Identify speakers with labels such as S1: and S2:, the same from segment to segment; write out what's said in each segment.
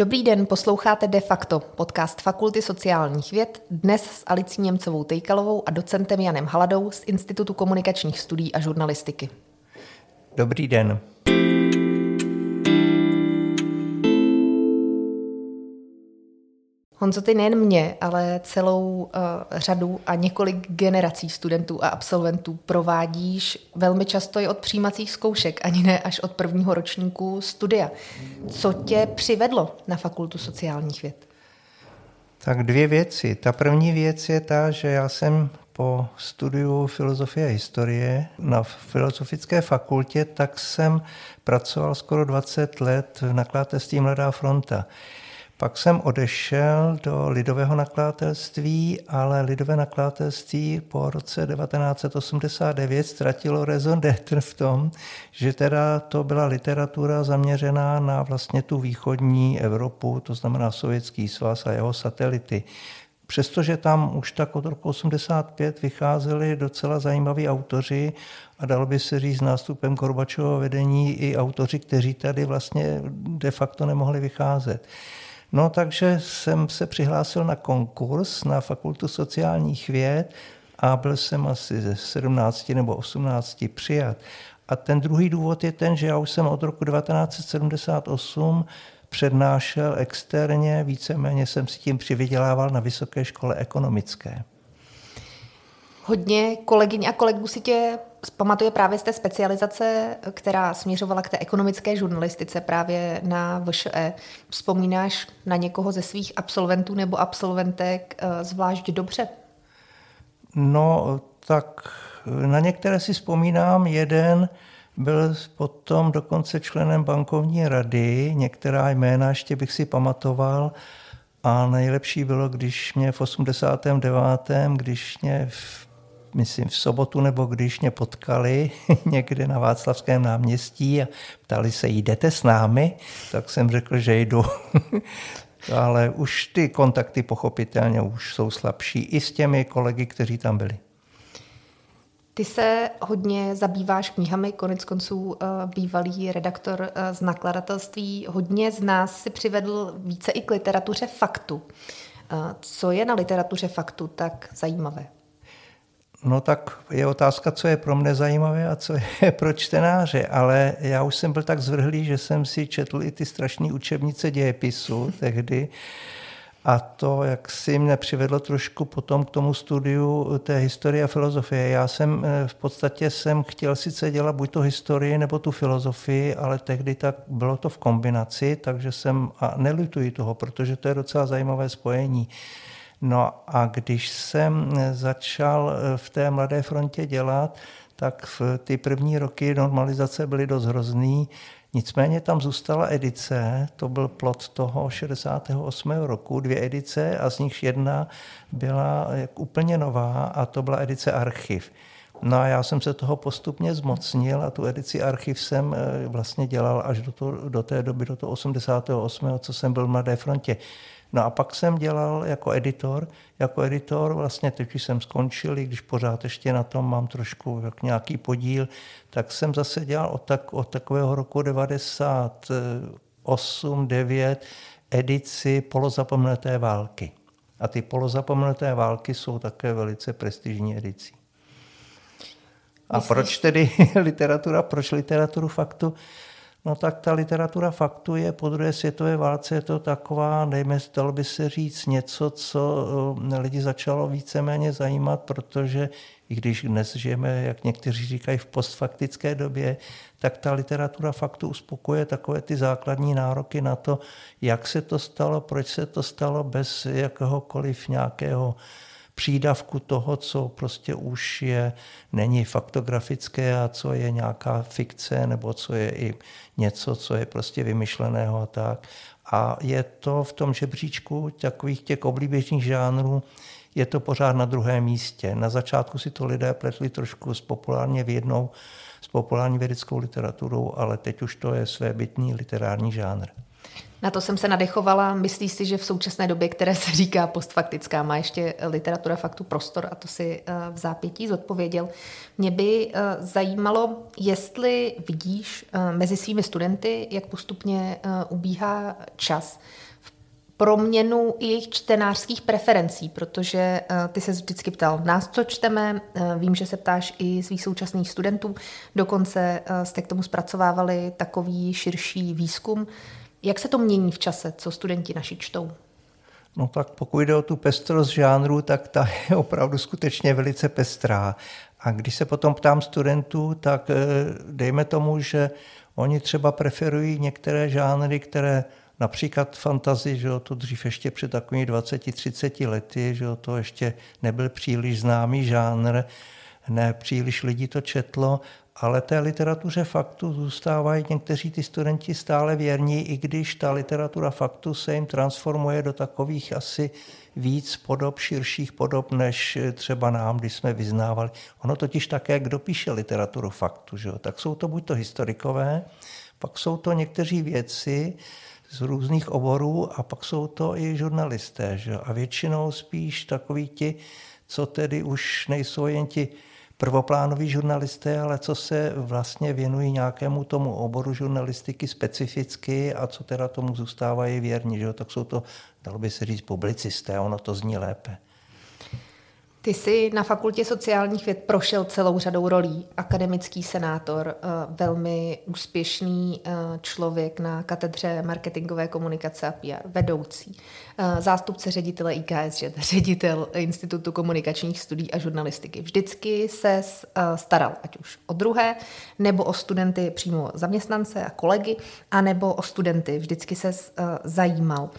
S1: Dobrý den, posloucháte De facto, podcast Fakulty sociálních věd, dnes s Alicí Němcovou Tejkalovou a docentem Janem Haladou z Institutu komunikačních studií a žurnalistiky.
S2: Dobrý den.
S1: Honzo, ty nejen mě, ale celou uh, řadu a několik generací studentů a absolventů provádíš velmi často i od přijímacích zkoušek, ani ne až od prvního ročníku studia. Co tě přivedlo na Fakultu sociálních věd?
S2: Tak dvě věci. Ta první věc je ta, že já jsem po studiu filozofie a historie na Filozofické fakultě, tak jsem pracoval skoro 20 let v nakladatelství Mladá fronta. Pak jsem odešel do lidového nakladatelství, ale lidové nakladatelství po roce 1989 ztratilo raison d'être v tom, že teda to byla literatura zaměřená na vlastně tu východní Evropu, to znamená Sovětský svaz a jeho satelity. Přestože tam už tak od roku 85 vycházeli docela zajímaví autoři a dalo by se říct nástupem Gorbačového vedení i autoři, kteří tady vlastně de facto nemohli vycházet. No takže jsem se přihlásil na konkurs na Fakultu sociálních věd a byl jsem asi ze 17 nebo 18 přijat. A ten druhý důvod je ten, že já už jsem od roku 1978 přednášel externě, víceméně jsem si tím přivydělával na Vysoké škole ekonomické.
S1: Hodně kolegyň a kolegů si tě pamatuje právě z té specializace, která směřovala k té ekonomické žurnalistice právě na VŠE. Vzpomínáš na někoho ze svých absolventů nebo absolventek eh, zvlášť dobře?
S2: No, tak na některé si vzpomínám. Jeden byl potom dokonce členem bankovní rady. Některá jména ještě bych si pamatoval. A nejlepší bylo, když mě v 89., když mě v myslím v sobotu nebo když mě potkali někde na Václavském náměstí a ptali se, jdete s námi, tak jsem řekl, že jdu. Ale už ty kontakty pochopitelně už jsou slabší i s těmi kolegy, kteří tam byli.
S1: Ty se hodně zabýváš knihami, konec konců eh, bývalý redaktor eh, z nakladatelství. Hodně z nás si přivedl více i k literatuře faktu. Eh, co je na literatuře faktu tak zajímavé?
S2: No tak je otázka, co je pro mě zajímavé a co je pro čtenáře, ale já už jsem byl tak zvrhlý, že jsem si četl i ty strašné učebnice dějepisu tehdy a to, jak si mě přivedlo trošku potom k tomu studiu té historie a filozofie. Já jsem eh, v podstatě jsem chtěl sice dělat buď to historii nebo tu filozofii, ale tehdy tak bylo to v kombinaci, takže jsem, a nelituji toho, protože to je docela zajímavé spojení. No a když jsem začal v té Mladé frontě dělat, tak v ty první roky normalizace byly dost hrozný. Nicméně tam zůstala edice, to byl plot toho 68. roku, dvě edice a z nich jedna byla úplně nová a to byla edice Archiv. No a já jsem se toho postupně zmocnil a tu edici Archiv jsem eh, vlastně dělal až do, to, do té doby, do toho 88., co jsem byl v Mladé frontě. No a pak jsem dělal jako editor. Jako editor vlastně teď jsem skončil, i když pořád ještě na tom mám trošku jak nějaký podíl, tak jsem zase dělal od, tak, od takového roku 98, 9 edici polozapomenuté války. A ty polozapomenuté války jsou také velice prestižní edicí. A Myslíš? proč tedy literatura, proč literaturu faktu? No tak ta literatura faktu je po druhé světové válce je to taková, dejme, dalo by se říct, něco, co eh, lidi začalo víceméně zajímat, protože i když dnes žijeme, jak někteří říkají, v postfaktické době, tak ta literatura faktu uspokuje takové ty základní nároky na to, jak se to stalo, proč se to stalo bez jakéhokoliv nějakého přídavku toho, co prostě už je, není faktografické a co je nějaká fikce nebo co je i něco, co je prostě vymyšleného a tak. A je to v tom žebříčku takových těch oblíbených žánrů, je to pořád na druhém místě. Na začátku si to lidé pletli trošku s populárně vědnou, s populární vědeckou literaturou, ale teď už to je svébytný literární žánr.
S1: Na to jsem se nadechovala. Myslíš si, že v současné době, které se říká postfaktická, má ještě literatura faktu prostor a to si eh, v zápětí zodpověděl. Mě by eh, zajímalo, jestli vidíš eh, mezi svými studenty, jak postupně ubíhá čas proměnu jejich čtenářských preferencí, protože ty se vždycky ptal nás, co čteme, vím, že se ptáš i svých současných studentů, dokonce jste k tomu zpracovávali takový širší výzkum. Jak se to mění v čase, co studenti naši čtou?
S2: No tak pokud jde o tu pestrost žánru, tak ta je opravdu skutečně velice pestrá. A když se potom ptám studentů, tak eh, dejme tomu, že oni třeba preferují některé žánry, které například fantazy, že to dřív ještě před takovými 20-30 lety, že to ještě nebyl příliš známý žánr, ne příliš lidí to četlo ale té literatuře faktu zůstávají někteří ty studenti stále věrní, i když ta literatura faktu se jim transformuje do takových asi víc podob, širších podob, než třeba nám, když jsme vyznávali. Ono totiž také, kdo píše literaturu faktu, že tak jsou to buď to historikové, pak jsou to někteří věci z různých oborů a pak jsou to i žurnalisté. Že? A většinou spíš takoví ti, co tedy už nejsou jen ti prvoplánoví žurnalisté, ale co se vlastně věnují nějakému tomu oboru žurnalistiky specificky a co teda tomu zůstávají věrní, že jo? tak jsou to, dalo by se říct, publicisté, ono to zní lépe.
S1: Ty jsi na fakultě sociálních věd prošel celou řadou rolí. Akademický senátor, eh, velmi úspěšný eh, člověk na katedře marketingové komunikace a PR, vedoucí, eh, zástupce ředitele IKS, ředitel Institutu komunikačních studií a žurnalistiky. Vždycky se staral, ať už o druhé, nebo o studenty přímo zaměstnance a kolegy, anebo o studenty. Vždycky se zajímal.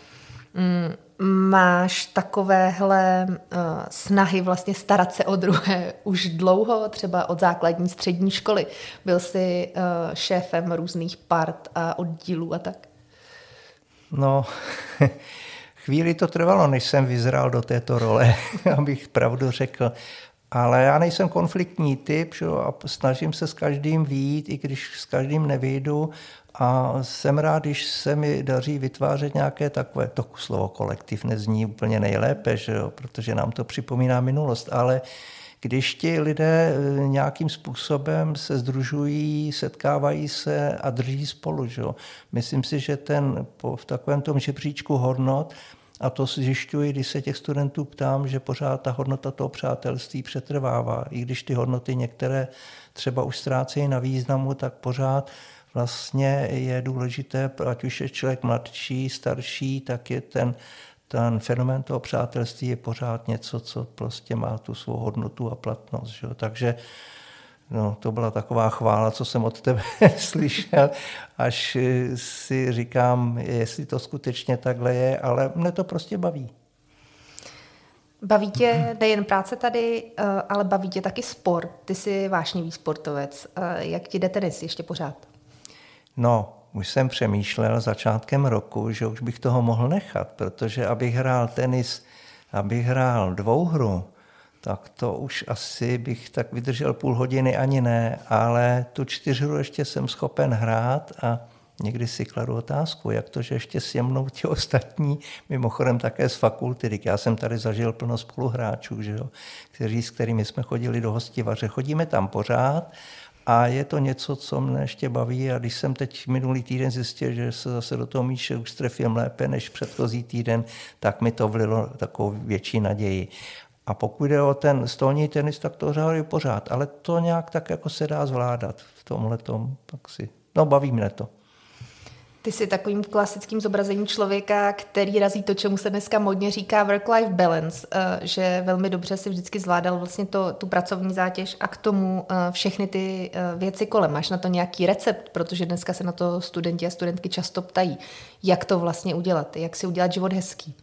S1: Máš takovéhle uh, snahy vlastně starat se o druhé už dlouho, třeba od základní střední školy. Byl jsi uh, šéfem různých part a oddílů a tak?
S2: No, chvíli to trvalo, než jsem vyzral do této role, abych pravdu řekl. Ale já nejsem konfliktní typ že? a snažím se s každým výjít, i když s každým nevyjdu a jsem rád, když se mi daří vytvářet nějaké takové, to slovo kolektiv nezní úplně nejlépe, že jo, protože nám to připomíná minulost, ale když ti lidé eh, nějakým způsobem se združují, setkávají se a drží spolu. Že jo. Myslím si, že ten v takovém tom žebříčku hodnot, a to zjišťuji, když se těch studentů ptám, že pořád ta hodnota toho přátelství přetrvává. I když ty hodnoty některé třeba už ztrácejí na významu, tak pořád vlastně je důležité, ať už je člověk mladší, starší, tak je ten, ten fenomén toho přátelství je pořád něco, co prostě má tu svou hodnotu a platnost. Že? Takže no, to byla taková chvála, co jsem od tebe slyšel, až si říkám, jestli to skutečně takhle je, ale mne to prostě baví.
S1: Baví tě nejen práce tady, eh, ale baví tě taky sport. Ty jsi vášnivý sportovec. Eh, jak ti jde tenis ještě pořád?
S2: No, už jsem přemýšlel začátkem roku, že už bych toho mohl nechat, protože abych hrál tenis, abych hrál dvouhru, tak to už asi bych tak vydržel půl hodiny ani ne, ale tu čtyřhru ještě jsem schopen hrát a někdy si kladu otázku, jak to, že ještě si mnou ti ostatní, mimochodem také z fakulty, já jsem tady zažil plno spoluhráčů, že jo, kteří, s kterými jsme chodili do hostivaře, chodíme tam pořád a je to něco, co mě ještě baví a když jsem teď minulý týden zjistil, že se zase do toho Míše už trefím lépe než předchozí týden, tak mi to vlilo takovou větší naději. A pokud jde o ten stolní tenis, tak to hrají pořád, ale to nějak tak jako se dá zvládat v tomhle tom, tak si, no baví mě to.
S1: Ty jsi takovým klasickým zobrazením člověka, který razí to, čemu se dneska modně říká work-life balance, eh, že velmi dobře si vždycky zvládal vlastně to, tu pracovní zátěž a k tomu eh, všechny ty eh, věci kolem. Máš na to nějaký recept, protože dneska se na to studenti a studentky často ptají, jak to vlastně udělat, jak si udělat život hezký.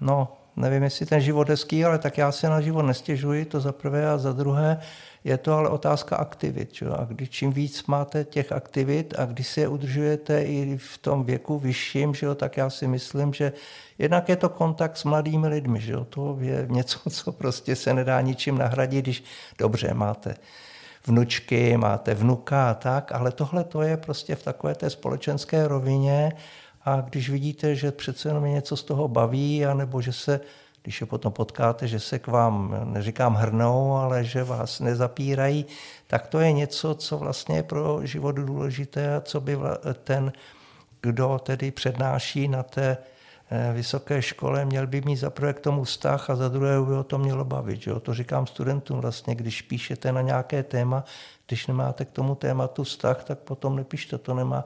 S2: No, nevím, jestli ten život hezký, ale tak já se na život nestěžuji, to za prvé a za druhé je to ale otázka aktivit. Čo? A když čím víc máte těch aktivit a když si je udržujete i v tom věku vyšším, že jo, tak já si myslím, že jednak je to kontakt s mladými lidmi. Že jo? To je něco, co prostě se nedá ničím nahradit, když dobře máte vnučky, máte vnuka a tak, ale tohle to je prostě v takové té společenské rovině a když vidíte, že přece jenom je něco z toho baví, anebo že se, když je potom potkáte, že se k vám, neříkám hrnou, ale že vás nezapírají, tak to je něco, co vlastně je pro život důležité a co by ten, kdo tedy přednáší na té Eh, vysoké škole, měl by mít za prvé k tomu vztah a za druhé by o to mělo bavit. Že? To říkám studentům vlastně, když píšete na nějaké téma, když nemáte k tomu tématu vztah, tak potom nepíšte, to nemá.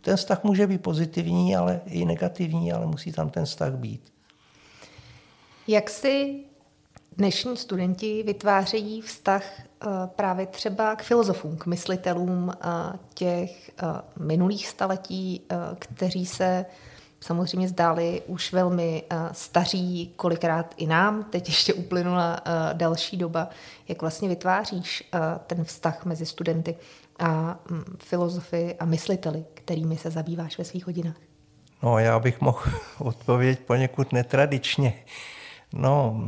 S2: Ten vztah může být pozitivní, ale i negativní, ale musí tam ten vztah být.
S1: Jak si dnešní studenti vytvářejí vztah eh, právě třeba k filozofům, k myslitelům eh, těch minulých staletí, kteří se samozřejmě zdáli už velmi uh, staří, kolikrát i nám, teď ještě uplynula uh, další doba, jak vlastně vytváříš uh, ten vztah mezi studenty a um, filozofy a mysliteli, kterými se zabýváš ve svých hodinách?
S2: No, já bych mohl odpovědět poněkud netradičně. No,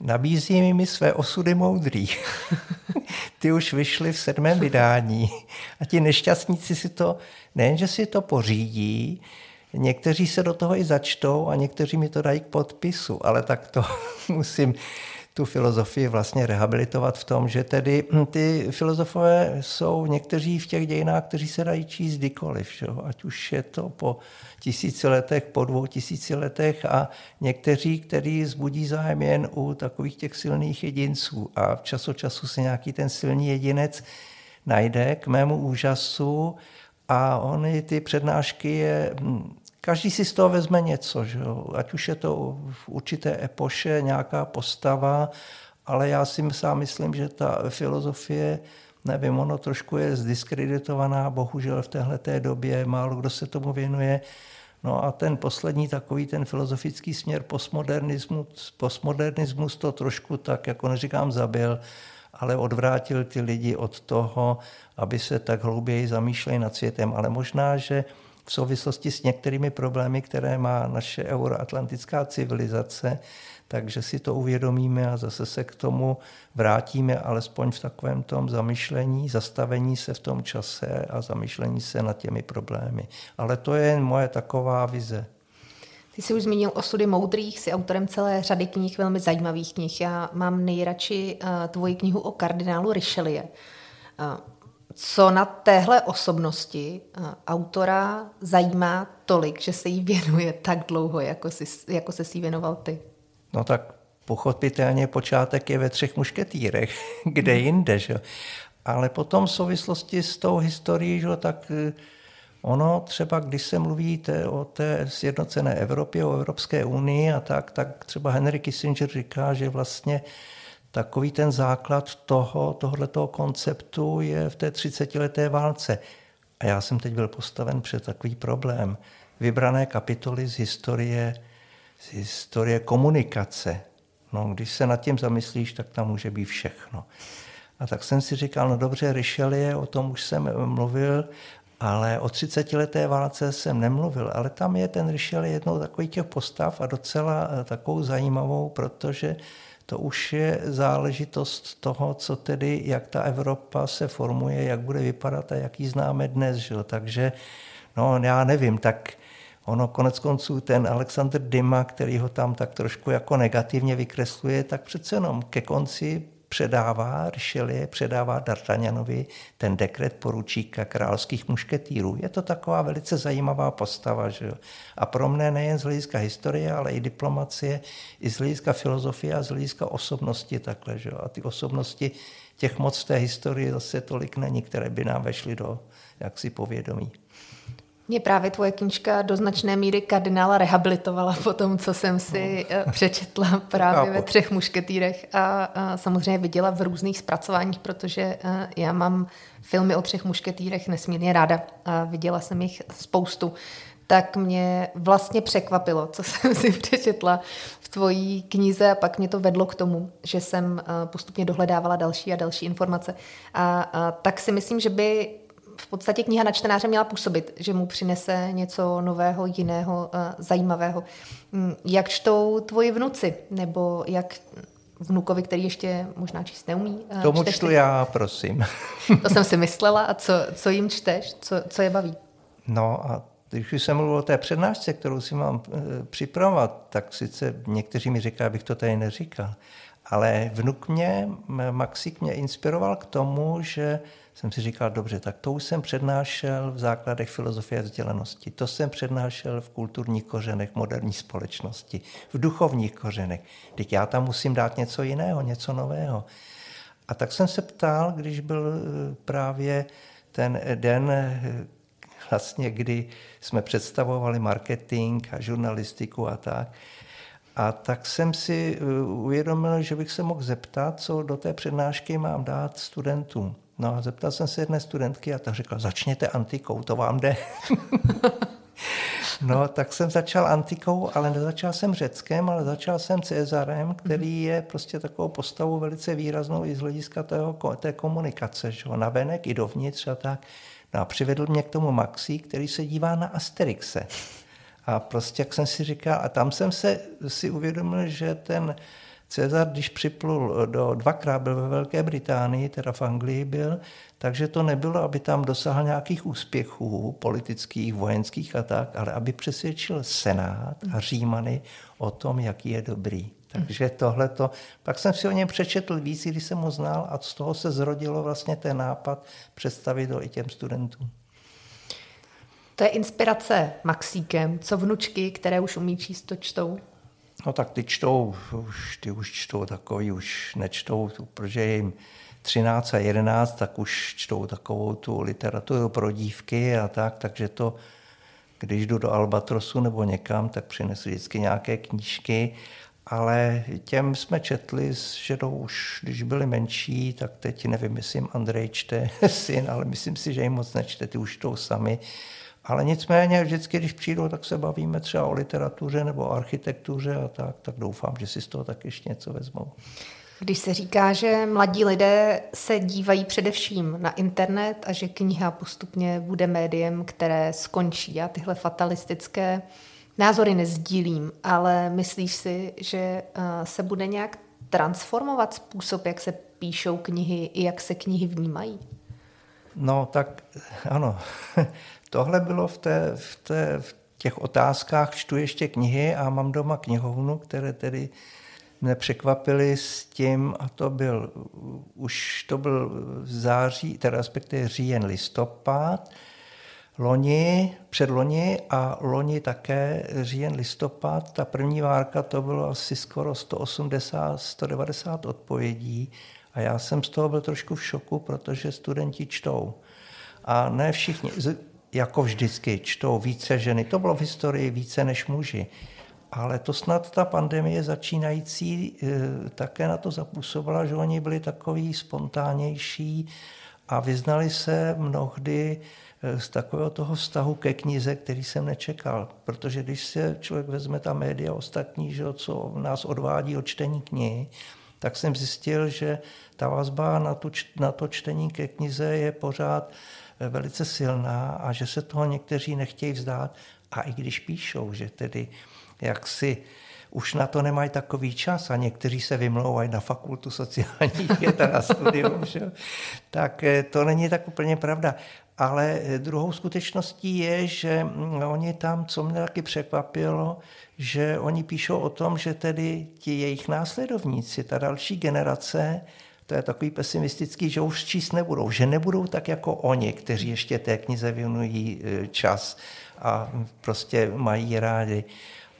S2: nabízí mi své osudy moudrý. Ty už vyšly v sedmém vydání a ti nešťastníci si to, nejenže si to pořídí, Někteří se do toho i začtou a někteří mi to dají k podpisu, ale tak to musím tu filozofii vlastně rehabilitovat v tom, že tedy hm, ty filozofové jsou někteří v těch dějinách, kteří se dají číst kdykoliv, že? ať už je to po tisíci letech, po dvou tisíci letech a někteří, kteří zbudí zájem jen u takových těch silných jedinců a v času času se nějaký ten silný jedinec najde k mému úžasu a ony ty přednášky je hm, každý si z toho vezme něco, že jo? ať už je to v určité epoše nějaká postava, ale já si sám myslím, že ta filozofie, nevím, ono trošku je zdiskreditovaná, bohužel v téhle době, málo kdo se tomu věnuje. No a ten poslední takový, ten filozofický směr postmodernismus, postmodernismus to trošku tak, jako neříkám, zabil, ale odvrátil ty lidi od toho, aby se tak hlouběji zamýšleli nad světem. Ale možná, že v souvislosti s některými problémy, které má naše euroatlantická civilizace, takže si to uvědomíme a zase se k tomu vrátíme, alespoň v takovém tom zamyšlení, zastavení se v tom čase a zamyšlení se nad těmi problémy. Ale to je moje taková vize.
S1: Ty jsi už zmínil osudy moudrých, jsi autorem celé řady knih, velmi zajímavých knih. Já mám nejradši uh, tvoji knihu o kardinálu Richelieu. Uh, co na téhle osobnosti uh, autora zajímá tolik, že se jí věnuje tak dlouho, jako, jsi, jako se si věnoval ty?
S2: No tak pochopitelně počátek je ve třech mušketýrech, kde jinde, že? Ale potom v souvislosti s tou historií, že, tak Ono třeba, když se mluví té, o té sjednocené Evropě, o Evropské unii a tak, tak třeba Henry Kissinger říká, že vlastně takový ten základ toho, tohoto konceptu je v té 30-leté válce. A já jsem teď byl postaven před takový problém. Vybrané kapitoly z historie, z historie komunikace. No, když se nad tím zamyslíš, tak tam může být všechno. A tak jsem si říkal, no dobře, Richelieu, o tom už jsem mluvil, ale o 30 leté válce jsem nemluvil, ale tam je ten Richel jednou takový těch postav a docela takovou zajímavou, protože to už je záležitost toho, co tedy, jak ta Evropa se formuje, jak bude vypadat a jak ji známe dnes. Že? Takže no, já nevím, tak ono konec konců ten Alexander Dima, který ho tam tak trošku jako negativně vykresluje, tak přece jenom ke konci předává, Richelieu předává D'Artagnanovi ten dekret poručíka královských mušketýrů. Je to taková velice zajímavá postava. Že jo? A pro mne nejen z hlediska historie, ale i diplomacie, i z hlediska filozofie a z hlediska osobnosti takhle. Že jo? A ty osobnosti těch moc té historie zase tolik není, které by nám vešly do jaksi povědomí.
S1: Mě právě tvoje knižka do značné míry kardinála rehabilitovala po tom, co jsem si no. Eh, přečetla právě ve třech mušketýrech a, a samozřejmě viděla v různých zpracováních, protože eh, já mám filmy o třech mušketýrech nesmírně ráda a viděla jsem jich spoustu tak mě vlastně překvapilo, co jsem si přečetla v tvojí knize a pak mě to vedlo k tomu, že jsem eh, postupně dohledávala další a další informace. A, a tak si myslím, že by v podstatě kniha na čtenáře měla působit, že mu přinese něco nového, jiného, uh, zajímavého. Mm, jak čtou tvoji vnuci? Nebo jak vnukovi, který ještě možná číst neumí?
S2: Uh, Tomu čtu ty? já, prosím.
S1: to jsem si myslela. A co, co jim čteš? Co, co je baví?
S2: No a když jsem mluvil o té přednášce, kterou si mám e, připravovat, tak sice někteří mi říkají, abych to tady neříkal, ale vnuk mě, Maxik mě inspiroval k tomu, že jsem si říkal, dobře, tak to už jsem přednášel v základech filozofie vzdělanosti, to jsem přednášel v kulturních kořenech moderní společnosti, v duchovních kořenech. Teď já tam musím dát něco jiného, něco nového. A tak jsem se ptal, když byl e, právě ten den, e, vlastně, kdy jsme představovali marketing a žurnalistiku a tak, a tak jsem si e, uvědomil, že bych se mohl zeptat, co do té přednášky mám dát studentům. No a zeptal jsem se jedné studentky a ta řekla, začněte antikou, to vám jde. no, tak jsem začal antikou, ale nezačal jsem řeckém, ale začal jsem Cezarem, který je prostě takovou postavou velice výraznou i z hlediska tého, té komunikace, že? na venek i dovnitř a tak. No a přivedl mě k tomu Maxi, který se dívá na Asterixe. A prostě, jak jsem si říkal, a tam jsem se si uvědomil, že ten Cezar, když připlul do, dvakrát byl ve Velké Británii, teda v Anglii byl, takže to nebylo, aby tam dosáhl nějakých úspěchů politických, vojenských a tak, ale aby přesvědčil Senát a Římany o tom, jaký je dobrý. Takže tohle to. Pak jsem si o něm přečetl víc, když jsem ho znal a z toho se zrodilo vlastně ten nápad představit to i těm studentům.
S1: To je inspirace Maxíkem. Co vnučky, které už umí číst, to čtou?
S2: No tak ty čtou, už, ty už čtou takový, už nečtou, protože jim 13 a 11, tak už čtou takovou tu literaturu pro dívky a tak, takže to, když jdu do Albatrosu nebo někam, tak přinesu vždycky nějaké knížky, ale těm jsme četli že to už, když byli menší, tak teď nevím, myslím, Andrej čte syn, ale myslím si, že jim moc nečte, ty už to sami. Ale nicméně vždycky, když přijdou, tak se bavíme třeba o literatuře nebo o architektuře a tak, tak doufám, že si z toho tak ještě něco vezmou.
S1: Když se říká, že mladí lidé se dívají především na internet a že kniha postupně bude médiem, které skončí. Já tyhle fatalistické názory nezdílím, ale myslíš si, že eh, se bude nějak transformovat způsob, jak se píšou knihy i jak se knihy vnímají?
S2: No tak ano, tohle bylo v, té, v, té, v těch otázkách, čtu ještě knihy a mám doma knihovnu, které tedy mě překvapily s tím, a to byl, už to byl září, teda respektive říjen, listopad, loni, předloni a loni také říjen, listopad. Ta první várka to bylo asi skoro 180, 190 odpovědí a já jsem z toho byl trošku v šoku, protože studenti čtou. A ne všichni, jako vždycky, čtou více ženy. To bylo v historii více než muži. Ale to snad ta pandemie začínající e, také na to zapůsobila, že oni byli takový spontánnější a vyznali se mnohdy e, z takového toho vztahu ke knize, který jsem nečekal. Protože když se člověk vezme ta média ostatní, že, co nás odvádí od čtení knihy, tak jsem zjistil, že ta vazba na, na to čtení ke knize je pořád eh, velice silná a že se toho někteří nechtějí vzdát. A i když píšou, že tedy jak si už na to nemají takový čas a někteří se vymlouvají na fakultu sociálních věd a na studium, že? tak eh, to není tak úplně pravda. Ale eh, druhou skutečností je, že mm, oni tam, co mě taky překvapilo, že oni píšou o tom, že tedy ti jejich následovníci, ta další generace, to je takový pesimistický, že už číst nebudou, že nebudou tak jako oni, kteří ještě té knize věnují e, čas a prostě mají rádi.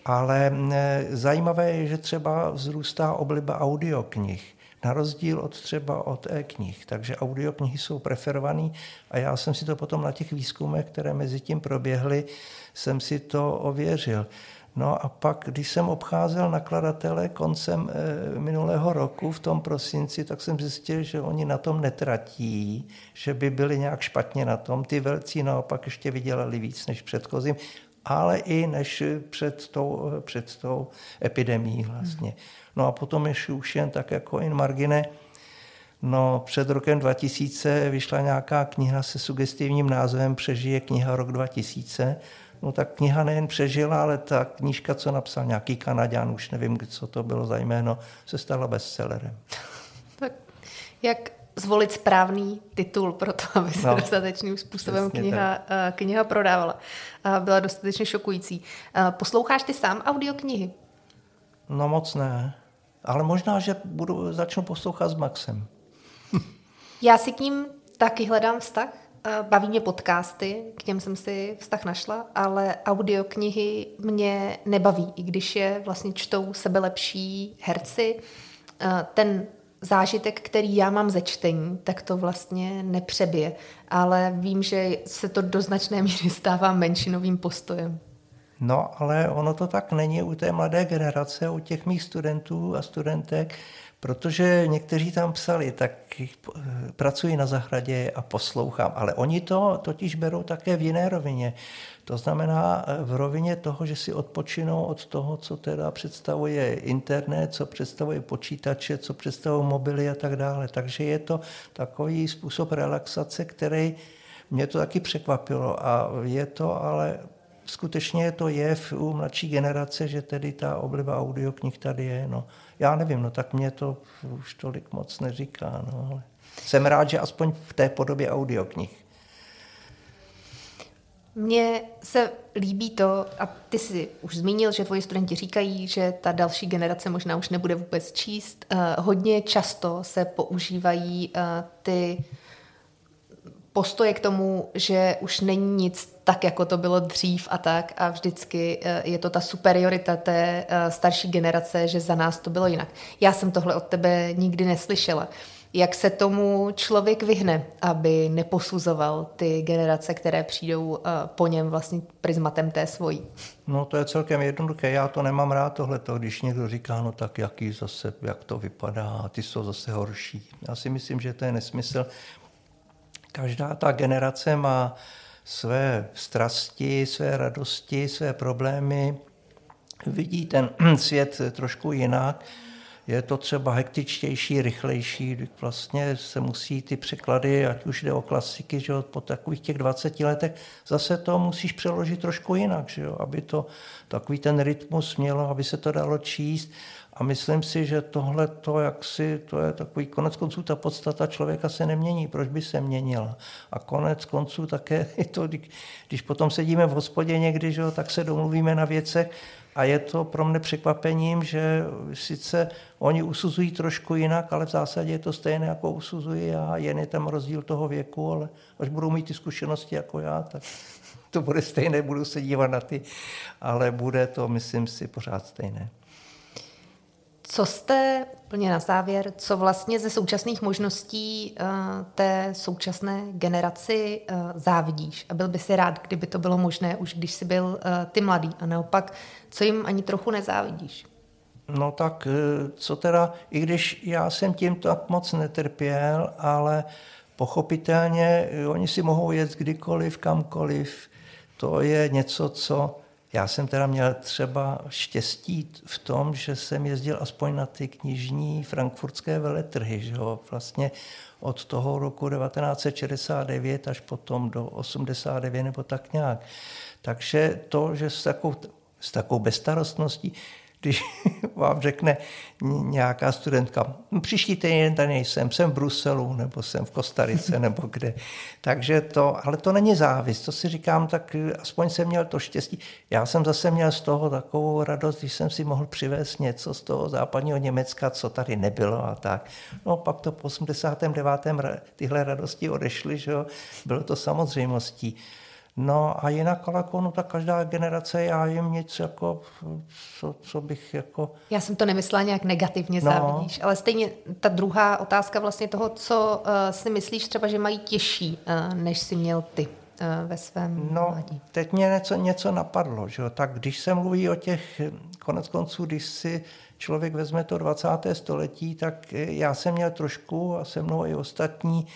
S2: Ale e, zajímavé je, že třeba vzrůstá obliba audioknih, na rozdíl od třeba od e-knih. Takže audioknihy jsou preferované a já jsem si to potom na těch výzkumech, které mezi tím proběhly, jsem si to ověřil. No a pak, když jsem obcházel nakladatele koncem e, minulého roku v tom prosinci, tak jsem zjistil, že oni na tom netratí, že by byli nějak špatně na tom. Ty velcí naopak ještě vydělali víc než předchozím, ale i než před tou, před tou epidemí vlastně. No a potom ještě už jen tak jako in margine, No, před rokem 2000 vyšla nějaká kniha se sugestivním názvem Přežije kniha rok 2000 No tak kniha nejen přežila, ale ta knížka, co napsal nějaký Kanaďan, už nevím, co to bylo za jméno, se stala bestsellerem.
S1: Tak jak zvolit správný titul pro to, aby se no, dostatečným způsobem kniha, tak. kniha prodávala. Byla dostatečně šokující. Posloucháš ty sám audioknihy?
S2: No moc ne. Ale možná, že budu, začnu poslouchat s Maxem.
S1: Já si k ním taky hledám vztah. Baví mě podcasty, k těm jsem si vztah našla, ale audioknihy mě nebaví, i když je vlastně čtou sebelepší herci. Ten zážitek, který já mám ze čtení, tak to vlastně nepřebije. Ale vím, že se to do značné míry stává menšinovým postojem.
S2: No, ale ono to tak není u té mladé generace, u těch mých studentů a studentek, protože někteří tam psali, tak pracuji na zahradě a poslouchám, ale oni to totiž berou také v jiné rovině. To znamená eh, v rovině toho, že si odpočinou od toho, co teda představuje internet, co představuje počítače, co představují mobily a tak dále. Takže je to takový způsob relaxace, který mě to taky překvapilo a je to ale skutečně to je u mladší generace, že tedy ta obliba audioknih tady je. No. Já nevím, no tak mě to už tolik moc neříká. No, ale jsem rád, že aspoň v té podobě audioknih.
S1: Mně se líbí to, a ty jsi už zmínil, že tvoji studenti říkají, že ta další generace možná už nebude vůbec číst. Uh, hodně často se používají uh, ty postoje k tomu, že už není nic tak, jako to bylo dřív a tak a vždycky uh, je to ta superiorita té starší generace, že za nás to bylo jinak. Já jsem tohle od tebe nikdy neslyšela. Jak se tomu člověk vyhne, aby neposuzoval ty generace, které přijdou eh, po něm vlastně prismatem té svojí?
S2: No to je celkem jednoduché. Já to nemám rád tohleto, když někdo říká, no tak jaký zase, jak to vypadá, ty jsou zase horší. Já si myslím, že to je nesmysl. Každá ta generace má své strasti, své radosti, své problémy, vidí ten svět trošku jinak je to třeba hektičtější, rychlejší, vlastně se musí ty překlady, ať už jde o klasiky, že jo, po takových těch 20 letech, zase to musíš přeložit trošku jinak, že jo, aby to takový ten rytmus mělo, aby se to dalo číst. A myslím si, že tohle to, jak si, to je takový konec konců, ta podstata člověka se nemění, proč by se měnila. A konec konců také je to, když potom sedíme v hospodě někdy, že tak se domluvíme na věcech, a je to pro mě překvapením, že sice oni usuzují trošku jinak, ale v zásadě je to stejné, jako usuzují já, jen je tam rozdíl toho věku, ale až budou mít ty zkušenosti jako já, tak to bude stejné, budu se dívat na ty, ale bude to, myslím si, pořád stejné.
S1: Co jste, plně na závěr, co vlastně ze současných možností uh, té současné generaci uh, závidíš? A byl by si rád, kdyby to bylo možné už, když jsi byl uh, ty mladý. A naopak, co jim ani trochu nezávidíš?
S2: No tak co teda, i když já jsem tím tak moc netrpěl, ale pochopitelně oni si mohou jet kdykoliv, kamkoliv. To je něco, co já jsem teda měl třeba štěstí v tom, že jsem jezdil aspoň na ty knižní frankfurtské veletrhy, že jo? vlastně od toho roku 1969 až potom do 89 nebo tak nějak. Takže to, že s takovou, s takovou bezstarostností když vám řekne nějaká studentka, no, příští týden tady nejsem, jsem v Bruselu, nebo jsem v Kostarice, nebo kde. Takže to, ale to není závis, to si říkám, tak aspoň jsem měl to štěstí. Já jsem zase měl z toho takovou radost, když jsem si mohl přivést něco z toho západního Německa, co tady nebylo a tak. No pak to po 89. tyhle radosti odešly, že jo? bylo to samozřejmostí. No a jinak ale jako, no, tak každá generace, já jim nic jako, co, co bych jako...
S1: Já jsem to nemyslela nějak negativně no. závidíš, ale stejně ta druhá otázka vlastně toho, co uh, si myslíš třeba, že mají těžší, uh, než si měl ty uh, ve svém
S2: No, mladí. teď mě něco, něco napadlo, že jo? tak když se mluví o těch, konec konců, když si člověk vezme to 20. století, tak já jsem měl trošku a se mnou i ostatní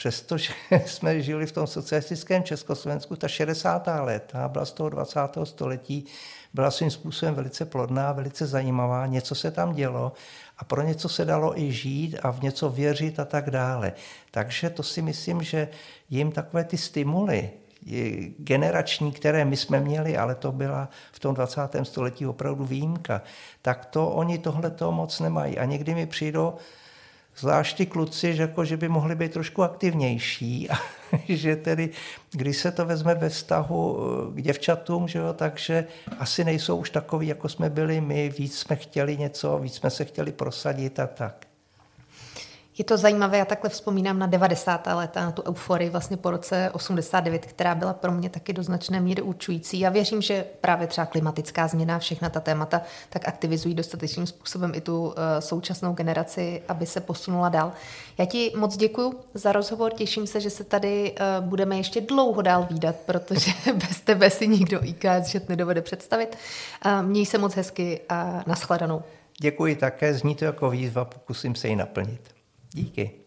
S2: přestože jsme žili v tom socialistickém Československu, ta 60. léta byla z toho 20. století, byla svým způsobem velice plodná, velice zajímavá, něco se tam dělo a pro něco se dalo i žít a v něco věřit a tak dále. Takže to si myslím, že jim takové ty stimuly, generační, které my jsme měli, ale to byla v tom 20. století opravdu výjimka, tak to oni tohle to moc nemají. A někdy mi přijdou zvlášť ty kluci, že, jako, že by mohli být trošku aktivnější a že tedy, když se to vezme ve vztahu eh, k děvčatům, že jo, takže asi nejsou už takový, jako jsme byli my, víc jsme chtěli něco, víc jsme se chtěli prosadit a tak.
S1: Je to zajímavé, já takhle vzpomínám na 90. léta, na tu euforii vlastně po roce 89, která byla pro mě taky do značné míry určující. Já věřím, že právě třeba klimatická změna, všechna ta témata, tak aktivizují dostatečným způsobem i tu uh, současnou generaci, aby se posunula dál. Já ti moc děkuji za rozhovor, těším se, že se tady uh, budeme ještě dlouho dál výdat, protože bez tebe si nikdo IKS že nedovede představit. Uh, měj se moc hezky a nashledanou.
S2: Děkuji také, zní to jako výzva, pokusím se ji naplnit. ¿Y qué?